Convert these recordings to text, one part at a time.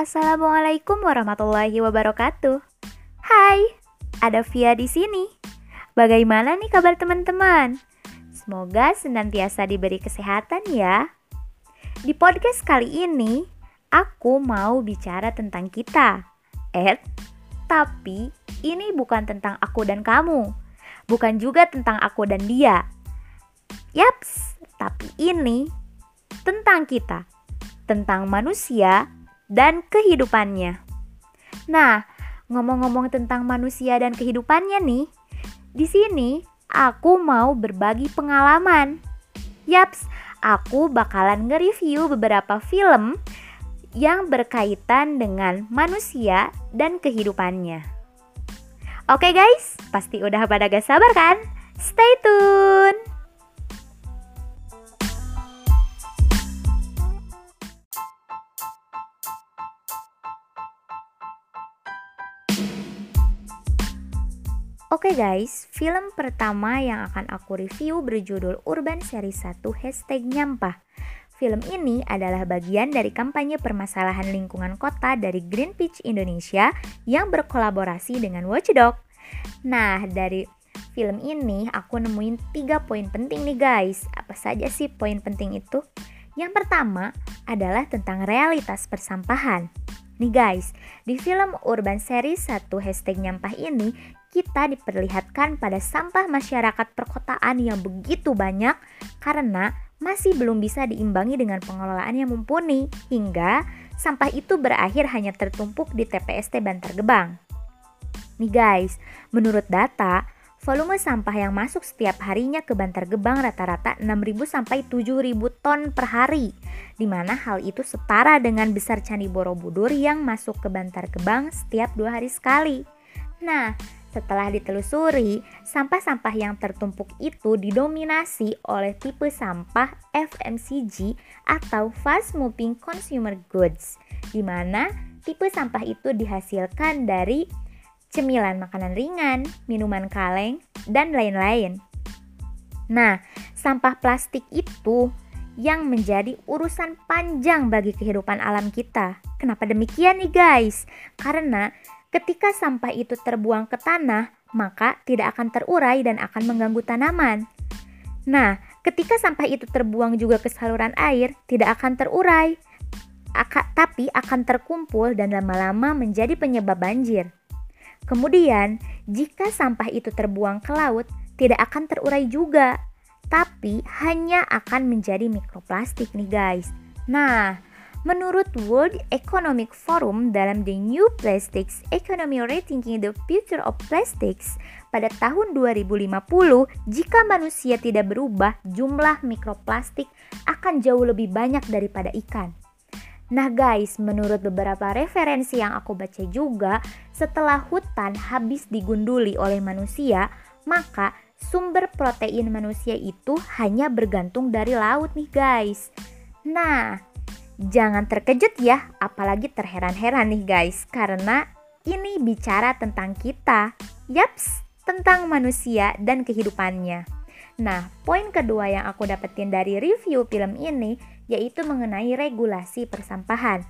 Assalamualaikum warahmatullahi wabarakatuh. Hai, ada Via di sini. Bagaimana nih kabar teman-teman? Semoga senantiasa diberi kesehatan ya. Di podcast kali ini, aku mau bicara tentang kita. Eh, tapi ini bukan tentang aku dan kamu. Bukan juga tentang aku dan dia. Yaps, tapi ini tentang kita. Tentang manusia dan kehidupannya. Nah, ngomong-ngomong tentang manusia dan kehidupannya nih, di sini aku mau berbagi pengalaman. Yaps, aku bakalan nge-review beberapa film yang berkaitan dengan manusia dan kehidupannya. Oke guys, pasti udah pada gak sabar kan? Stay tune! Oke guys, film pertama yang akan aku review berjudul Urban Series 1 Hashtag Nyampah. Film ini adalah bagian dari kampanye permasalahan lingkungan kota dari Greenpeace Indonesia yang berkolaborasi dengan Watchdog. Nah, dari film ini aku nemuin tiga poin penting nih guys. Apa saja sih poin penting itu? Yang pertama adalah tentang realitas persampahan. Nih guys, di film Urban Series 1 hashtag nyampah ini kita diperlihatkan pada sampah masyarakat perkotaan yang begitu banyak karena masih belum bisa diimbangi dengan pengelolaan yang mumpuni hingga sampah itu berakhir hanya tertumpuk di TPST Bantar Gebang. Nih guys, menurut data, volume sampah yang masuk setiap harinya ke Bantar Gebang rata-rata 6.000 sampai 7.000 ton per hari, di mana hal itu setara dengan besar Candi Borobudur yang masuk ke Bantar Gebang setiap dua hari sekali. Nah, setelah ditelusuri, sampah-sampah yang tertumpuk itu didominasi oleh tipe sampah FMCG atau Fast Moving Consumer Goods, di mana tipe sampah itu dihasilkan dari cemilan makanan ringan, minuman kaleng, dan lain-lain. Nah, sampah plastik itu yang menjadi urusan panjang bagi kehidupan alam kita. Kenapa demikian nih guys? Karena Ketika sampah itu terbuang ke tanah, maka tidak akan terurai dan akan mengganggu tanaman. Nah, ketika sampah itu terbuang juga ke saluran air, tidak akan terurai, Aka, tapi akan terkumpul dan lama-lama menjadi penyebab banjir. Kemudian, jika sampah itu terbuang ke laut, tidak akan terurai juga, tapi hanya akan menjadi mikroplastik nih guys. Nah, Menurut World Economic Forum dalam The New Plastics Economy Rethinking the Future of Plastics pada tahun 2050, jika manusia tidak berubah, jumlah mikroplastik akan jauh lebih banyak daripada ikan. Nah guys, menurut beberapa referensi yang aku baca juga, setelah hutan habis digunduli oleh manusia, maka sumber protein manusia itu hanya bergantung dari laut nih guys. Nah, Jangan terkejut ya, apalagi terheran-heran nih guys, karena ini bicara tentang kita. Yaps, tentang manusia dan kehidupannya. Nah, poin kedua yang aku dapetin dari review film ini yaitu mengenai regulasi persampahan.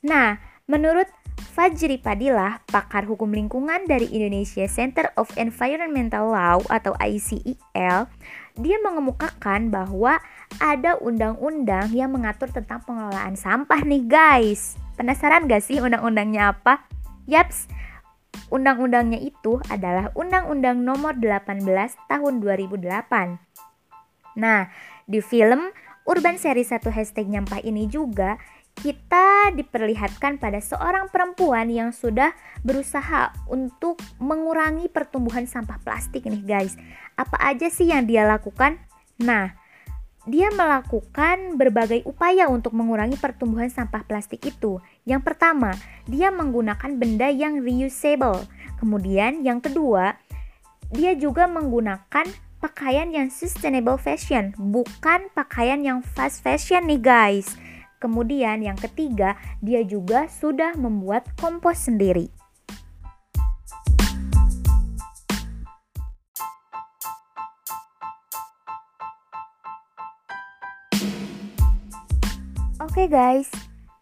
Nah, menurut Fajri Padilah, pakar hukum lingkungan dari Indonesia Center of Environmental Law atau ICEL, dia mengemukakan bahwa ada undang-undang yang mengatur tentang pengelolaan sampah nih guys. Penasaran gak sih undang-undangnya apa? Yaps, undang-undangnya itu adalah Undang-Undang Nomor 18 Tahun 2008. Nah, di film Urban Seri 1 Hashtag Nyampah ini juga kita diperlihatkan pada seorang perempuan yang sudah berusaha untuk mengurangi pertumbuhan sampah plastik nih guys. Apa aja sih yang dia lakukan? Nah, dia melakukan berbagai upaya untuk mengurangi pertumbuhan sampah plastik itu. Yang pertama, dia menggunakan benda yang reusable. Kemudian yang kedua, dia juga menggunakan pakaian yang sustainable fashion, bukan pakaian yang fast fashion nih guys. Kemudian yang ketiga, dia juga sudah membuat kompos sendiri. Oke okay guys,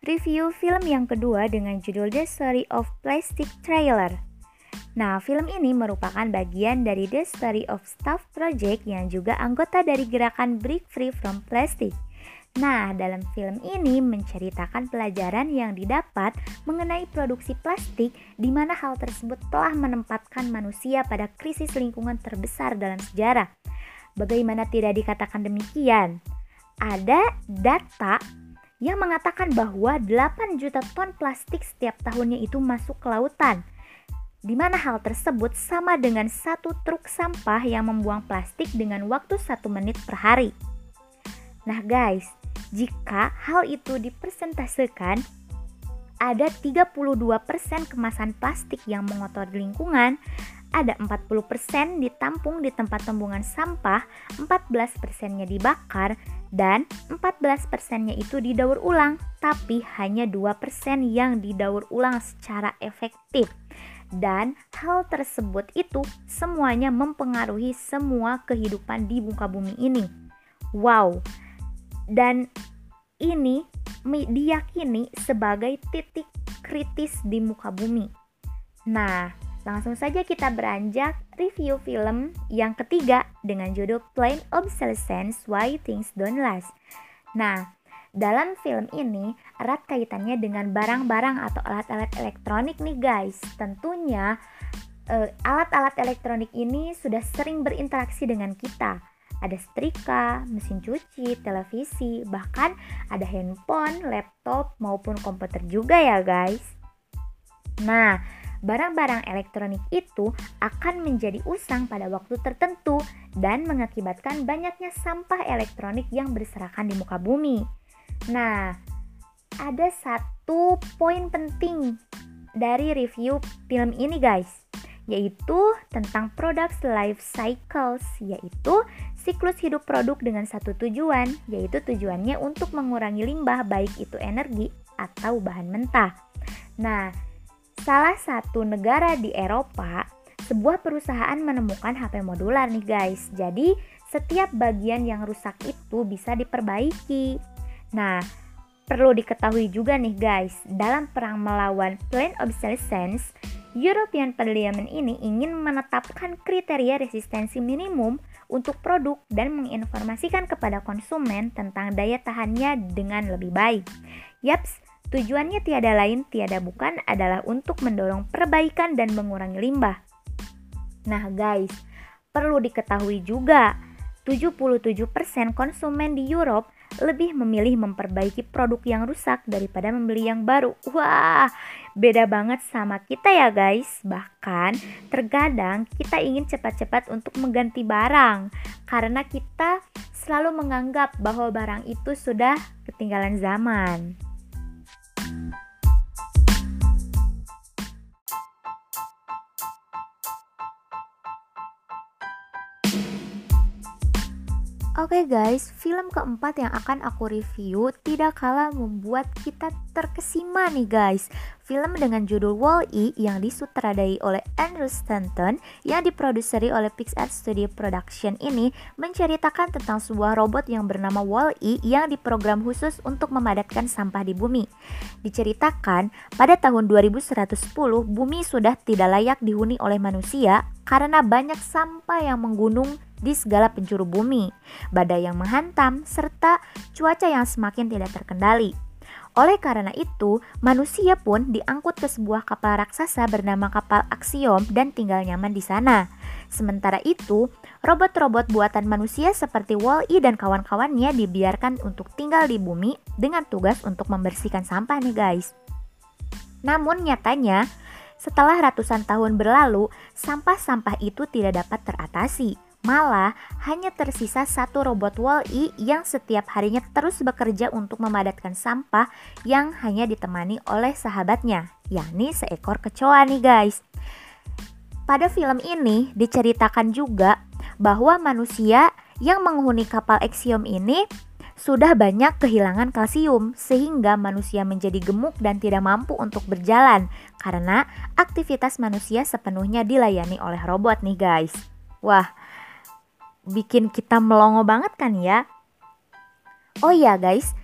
review film yang kedua dengan judul The Story of Plastic Trailer. Nah, film ini merupakan bagian dari The Story of Stuff Project yang juga anggota dari gerakan Break Free from Plastic. Nah, dalam film ini menceritakan pelajaran yang didapat mengenai produksi plastik di mana hal tersebut telah menempatkan manusia pada krisis lingkungan terbesar dalam sejarah. Bagaimana tidak dikatakan demikian? Ada data yang mengatakan bahwa 8 juta ton plastik setiap tahunnya itu masuk ke lautan. Di mana hal tersebut sama dengan satu truk sampah yang membuang plastik dengan waktu satu menit per hari. Nah guys, jika hal itu dipresentasekan, ada 32% kemasan plastik yang mengotori lingkungan, ada 40% ditampung di tempat pembuangan sampah, 14%-nya dibakar, dan 14%-nya itu didaur ulang, tapi hanya 2% yang didaur ulang secara efektif. Dan hal tersebut itu semuanya mempengaruhi semua kehidupan di muka bumi ini. Wow. Dan ini diyakini sebagai titik kritis di muka bumi. Nah, Langsung saja kita beranjak review film yang ketiga dengan judul Plain Obsolescence Why Things Don't Last. Nah, dalam film ini erat kaitannya dengan barang-barang atau alat-alat elektronik nih guys. Tentunya eh, alat-alat elektronik ini sudah sering berinteraksi dengan kita. Ada setrika, mesin cuci, televisi, bahkan ada handphone, laptop maupun komputer juga ya guys. Nah, barang-barang elektronik itu akan menjadi usang pada waktu tertentu dan mengakibatkan banyaknya sampah elektronik yang berserakan di muka bumi. Nah, ada satu poin penting dari review film ini guys, yaitu tentang product life cycles, yaitu siklus hidup produk dengan satu tujuan, yaitu tujuannya untuk mengurangi limbah baik itu energi atau bahan mentah. Nah, Salah satu negara di Eropa, sebuah perusahaan menemukan HP modular nih guys. Jadi, setiap bagian yang rusak itu bisa diperbaiki. Nah, perlu diketahui juga nih guys, dalam perang melawan Plan Obsolescence, European Parliament ini ingin menetapkan kriteria resistensi minimum untuk produk dan menginformasikan kepada konsumen tentang daya tahannya dengan lebih baik. Yaps, Tujuannya tiada lain, tiada bukan adalah untuk mendorong perbaikan dan mengurangi limbah. Nah guys, perlu diketahui juga, 77% konsumen di Europe lebih memilih memperbaiki produk yang rusak daripada membeli yang baru. Wah, beda banget sama kita ya guys. Bahkan terkadang kita ingin cepat-cepat untuk mengganti barang karena kita selalu menganggap bahwa barang itu sudah ketinggalan zaman. Oke okay guys, film keempat yang akan aku review tidak kalah membuat kita terkesima nih guys. Film dengan judul Wall-E yang disutradai oleh Andrew Stanton yang diproduseri oleh Pixar Studio Production ini menceritakan tentang sebuah robot yang bernama Wall-E yang diprogram khusus untuk memadatkan sampah di bumi. Diceritakan pada tahun 2110 bumi sudah tidak layak dihuni oleh manusia karena banyak sampah yang menggunung di segala penjuru bumi, badai yang menghantam, serta cuaca yang semakin tidak terkendali. Oleh karena itu, manusia pun diangkut ke sebuah kapal raksasa bernama kapal Axiom dan tinggal nyaman di sana. Sementara itu, robot-robot buatan manusia seperti Wall-E dan kawan-kawannya dibiarkan untuk tinggal di bumi dengan tugas untuk membersihkan sampah nih guys. Namun nyatanya, setelah ratusan tahun berlalu, sampah-sampah itu tidak dapat teratasi. Malah hanya tersisa satu robot Wall-E yang setiap harinya terus bekerja untuk memadatkan sampah yang hanya ditemani oleh sahabatnya, yakni seekor kecoa nih guys. Pada film ini diceritakan juga bahwa manusia yang menghuni kapal Axiom ini sudah banyak kehilangan kalsium sehingga manusia menjadi gemuk dan tidak mampu untuk berjalan karena aktivitas manusia sepenuhnya dilayani oleh robot nih guys. Wah, bikin kita melongo banget kan ya? Oh iya guys,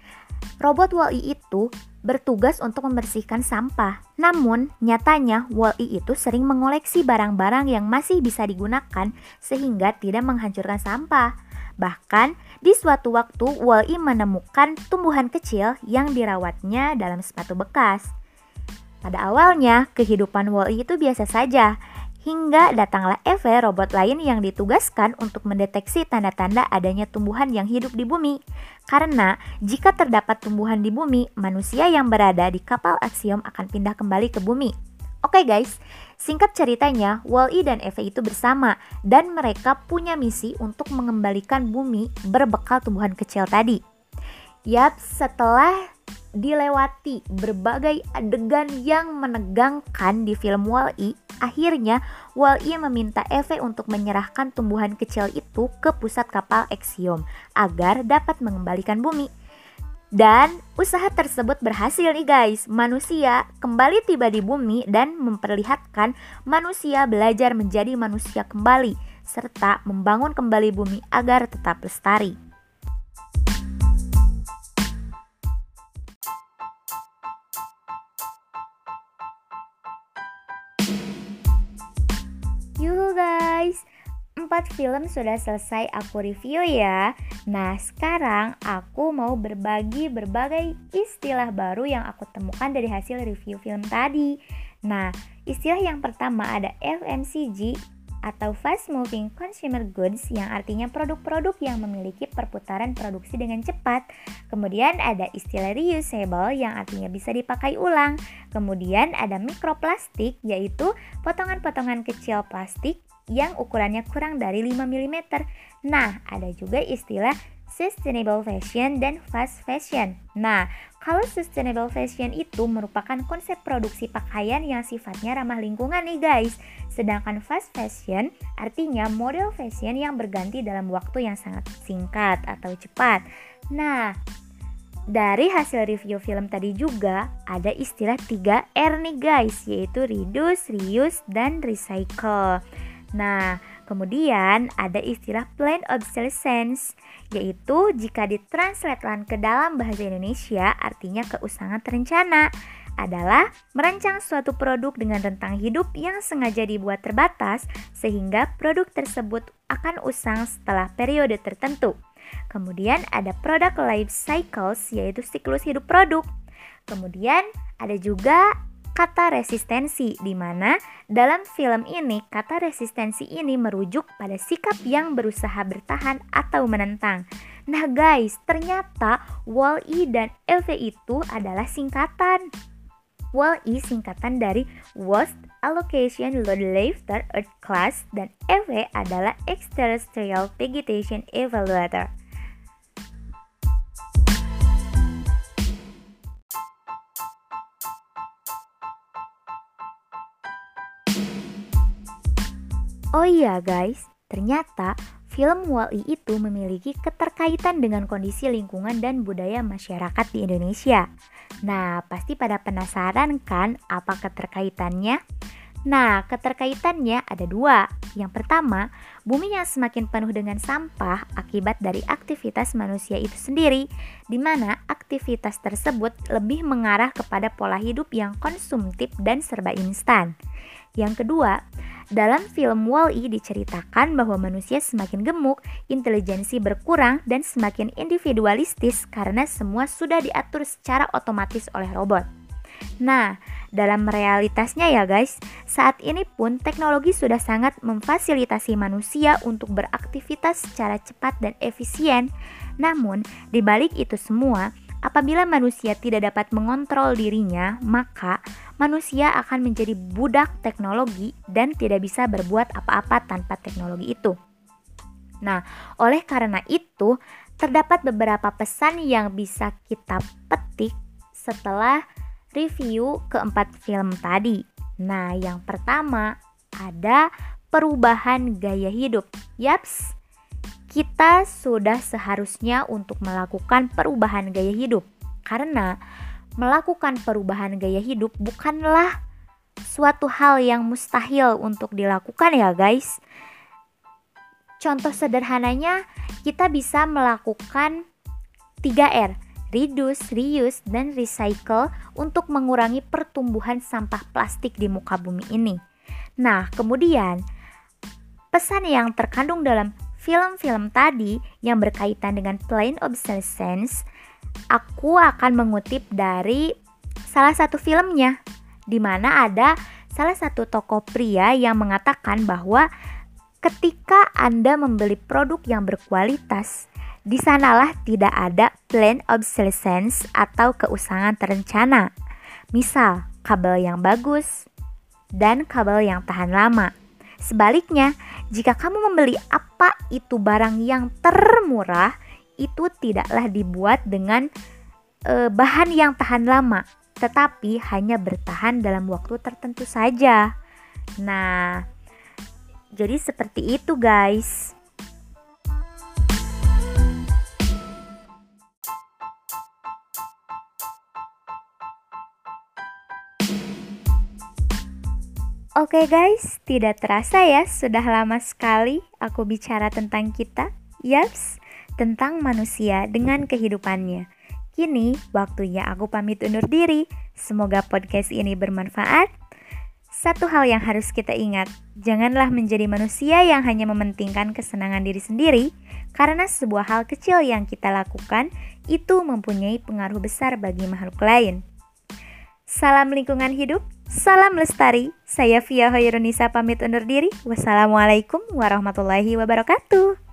robot Wall-E itu bertugas untuk membersihkan sampah. Namun, nyatanya Wall-E itu sering mengoleksi barang-barang yang masih bisa digunakan sehingga tidak menghancurkan sampah. Bahkan, di suatu waktu Wall-E menemukan tumbuhan kecil yang dirawatnya dalam sepatu bekas. Pada awalnya, kehidupan Wall-E itu biasa saja, hingga datanglah Eve, robot lain yang ditugaskan untuk mendeteksi tanda-tanda adanya tumbuhan yang hidup di bumi. Karena jika terdapat tumbuhan di bumi, manusia yang berada di kapal Axiom akan pindah kembali ke bumi. Oke okay guys, singkat ceritanya, Wall-E dan Eve itu bersama dan mereka punya misi untuk mengembalikan bumi berbekal tumbuhan kecil tadi. Yap, setelah dilewati berbagai adegan yang menegangkan di film Wall-E, akhirnya Wall-E meminta Eve untuk menyerahkan tumbuhan kecil itu ke pusat kapal Axiom agar dapat mengembalikan bumi. Dan usaha tersebut berhasil nih guys. Manusia kembali tiba di bumi dan memperlihatkan manusia belajar menjadi manusia kembali serta membangun kembali bumi agar tetap lestari. Guys, 4 film sudah selesai aku review ya. Nah, sekarang aku mau berbagi berbagai istilah baru yang aku temukan dari hasil review film tadi. Nah, istilah yang pertama ada FMCG atau Fast Moving Consumer Goods yang artinya produk-produk yang memiliki perputaran produksi dengan cepat. Kemudian ada istilah reusable yang artinya bisa dipakai ulang. Kemudian ada mikroplastik yaitu potongan-potongan kecil plastik yang ukurannya kurang dari 5 mm. Nah, ada juga istilah sustainable fashion dan fast fashion. Nah, kalau sustainable fashion itu merupakan konsep produksi pakaian yang sifatnya ramah lingkungan nih guys. Sedangkan fast fashion artinya model fashion yang berganti dalam waktu yang sangat singkat atau cepat. Nah, dari hasil review film tadi juga ada istilah 3R nih guys, yaitu reduce, reuse, dan recycle. Nah, kemudian ada istilah planned obsolescence, yaitu jika ditranslatekan ke dalam bahasa Indonesia artinya keusangan terencana adalah merancang suatu produk dengan rentang hidup yang sengaja dibuat terbatas sehingga produk tersebut akan usang setelah periode tertentu. Kemudian ada product life cycles yaitu siklus hidup produk. Kemudian ada juga kata resistensi, di mana dalam film ini kata resistensi ini merujuk pada sikap yang berusaha bertahan atau menentang. Nah guys, ternyata WALL-E dan LV itu adalah singkatan. WALL-E singkatan dari Worst Allocation Load Lifter Earth Class dan EV adalah Extraterrestrial Vegetation Evaluator. Oh iya guys, ternyata film Wall-E itu memiliki keterkaitan dengan kondisi lingkungan dan budaya masyarakat di Indonesia. Nah, pasti pada penasaran kan apa keterkaitannya? Nah, keterkaitannya ada dua. Yang pertama, bumi yang semakin penuh dengan sampah akibat dari aktivitas manusia itu sendiri, di mana aktivitas tersebut lebih mengarah kepada pola hidup yang konsumtif dan serba instan. Yang kedua, dalam film Wall-E diceritakan bahwa manusia semakin gemuk, intelijensi berkurang, dan semakin individualistis karena semua sudah diatur secara otomatis oleh robot. Nah, dalam realitasnya ya guys, saat ini pun teknologi sudah sangat memfasilitasi manusia untuk beraktivitas secara cepat dan efisien. Namun, di balik itu semua, Apabila manusia tidak dapat mengontrol dirinya, maka manusia akan menjadi budak teknologi dan tidak bisa berbuat apa-apa tanpa teknologi itu. Nah, oleh karena itu, terdapat beberapa pesan yang bisa kita petik setelah review keempat film tadi. Nah, yang pertama ada perubahan gaya hidup. Yaps, kita sudah seharusnya untuk melakukan perubahan gaya hidup, karena melakukan perubahan gaya hidup bukanlah suatu hal yang mustahil untuk dilakukan, ya, guys. Contoh sederhananya, kita bisa melakukan 3R. reduce, reuse, dan recycle untuk mengurangi pertumbuhan sampah plastik di muka bumi ini. Nah, kemudian pesan yang terkandung dalam film-film tadi yang berkaitan dengan plain obsolescence, aku akan mengutip dari salah satu filmnya, di mana ada salah satu tokoh pria yang mengatakan bahwa ketika Anda membeli produk yang berkualitas, di sanalah tidak ada plan obsolescence atau keusangan terencana. Misal, kabel yang bagus dan kabel yang tahan lama. Sebaliknya, jika kamu membeli apa itu barang yang termurah, itu tidaklah dibuat dengan e, bahan yang tahan lama, tetapi hanya bertahan dalam waktu tertentu saja. Nah, jadi seperti itu, guys. Oke guys, tidak terasa ya sudah lama sekali aku bicara tentang kita. Yaps, tentang manusia dengan kehidupannya. Kini waktunya aku pamit undur diri. Semoga podcast ini bermanfaat. Satu hal yang harus kita ingat, janganlah menjadi manusia yang hanya mementingkan kesenangan diri sendiri, karena sebuah hal kecil yang kita lakukan itu mempunyai pengaruh besar bagi makhluk lain. Salam lingkungan hidup, Salam lestari, saya Via Hoirunisa pamit undur diri. Wassalamualaikum warahmatullahi wabarakatuh.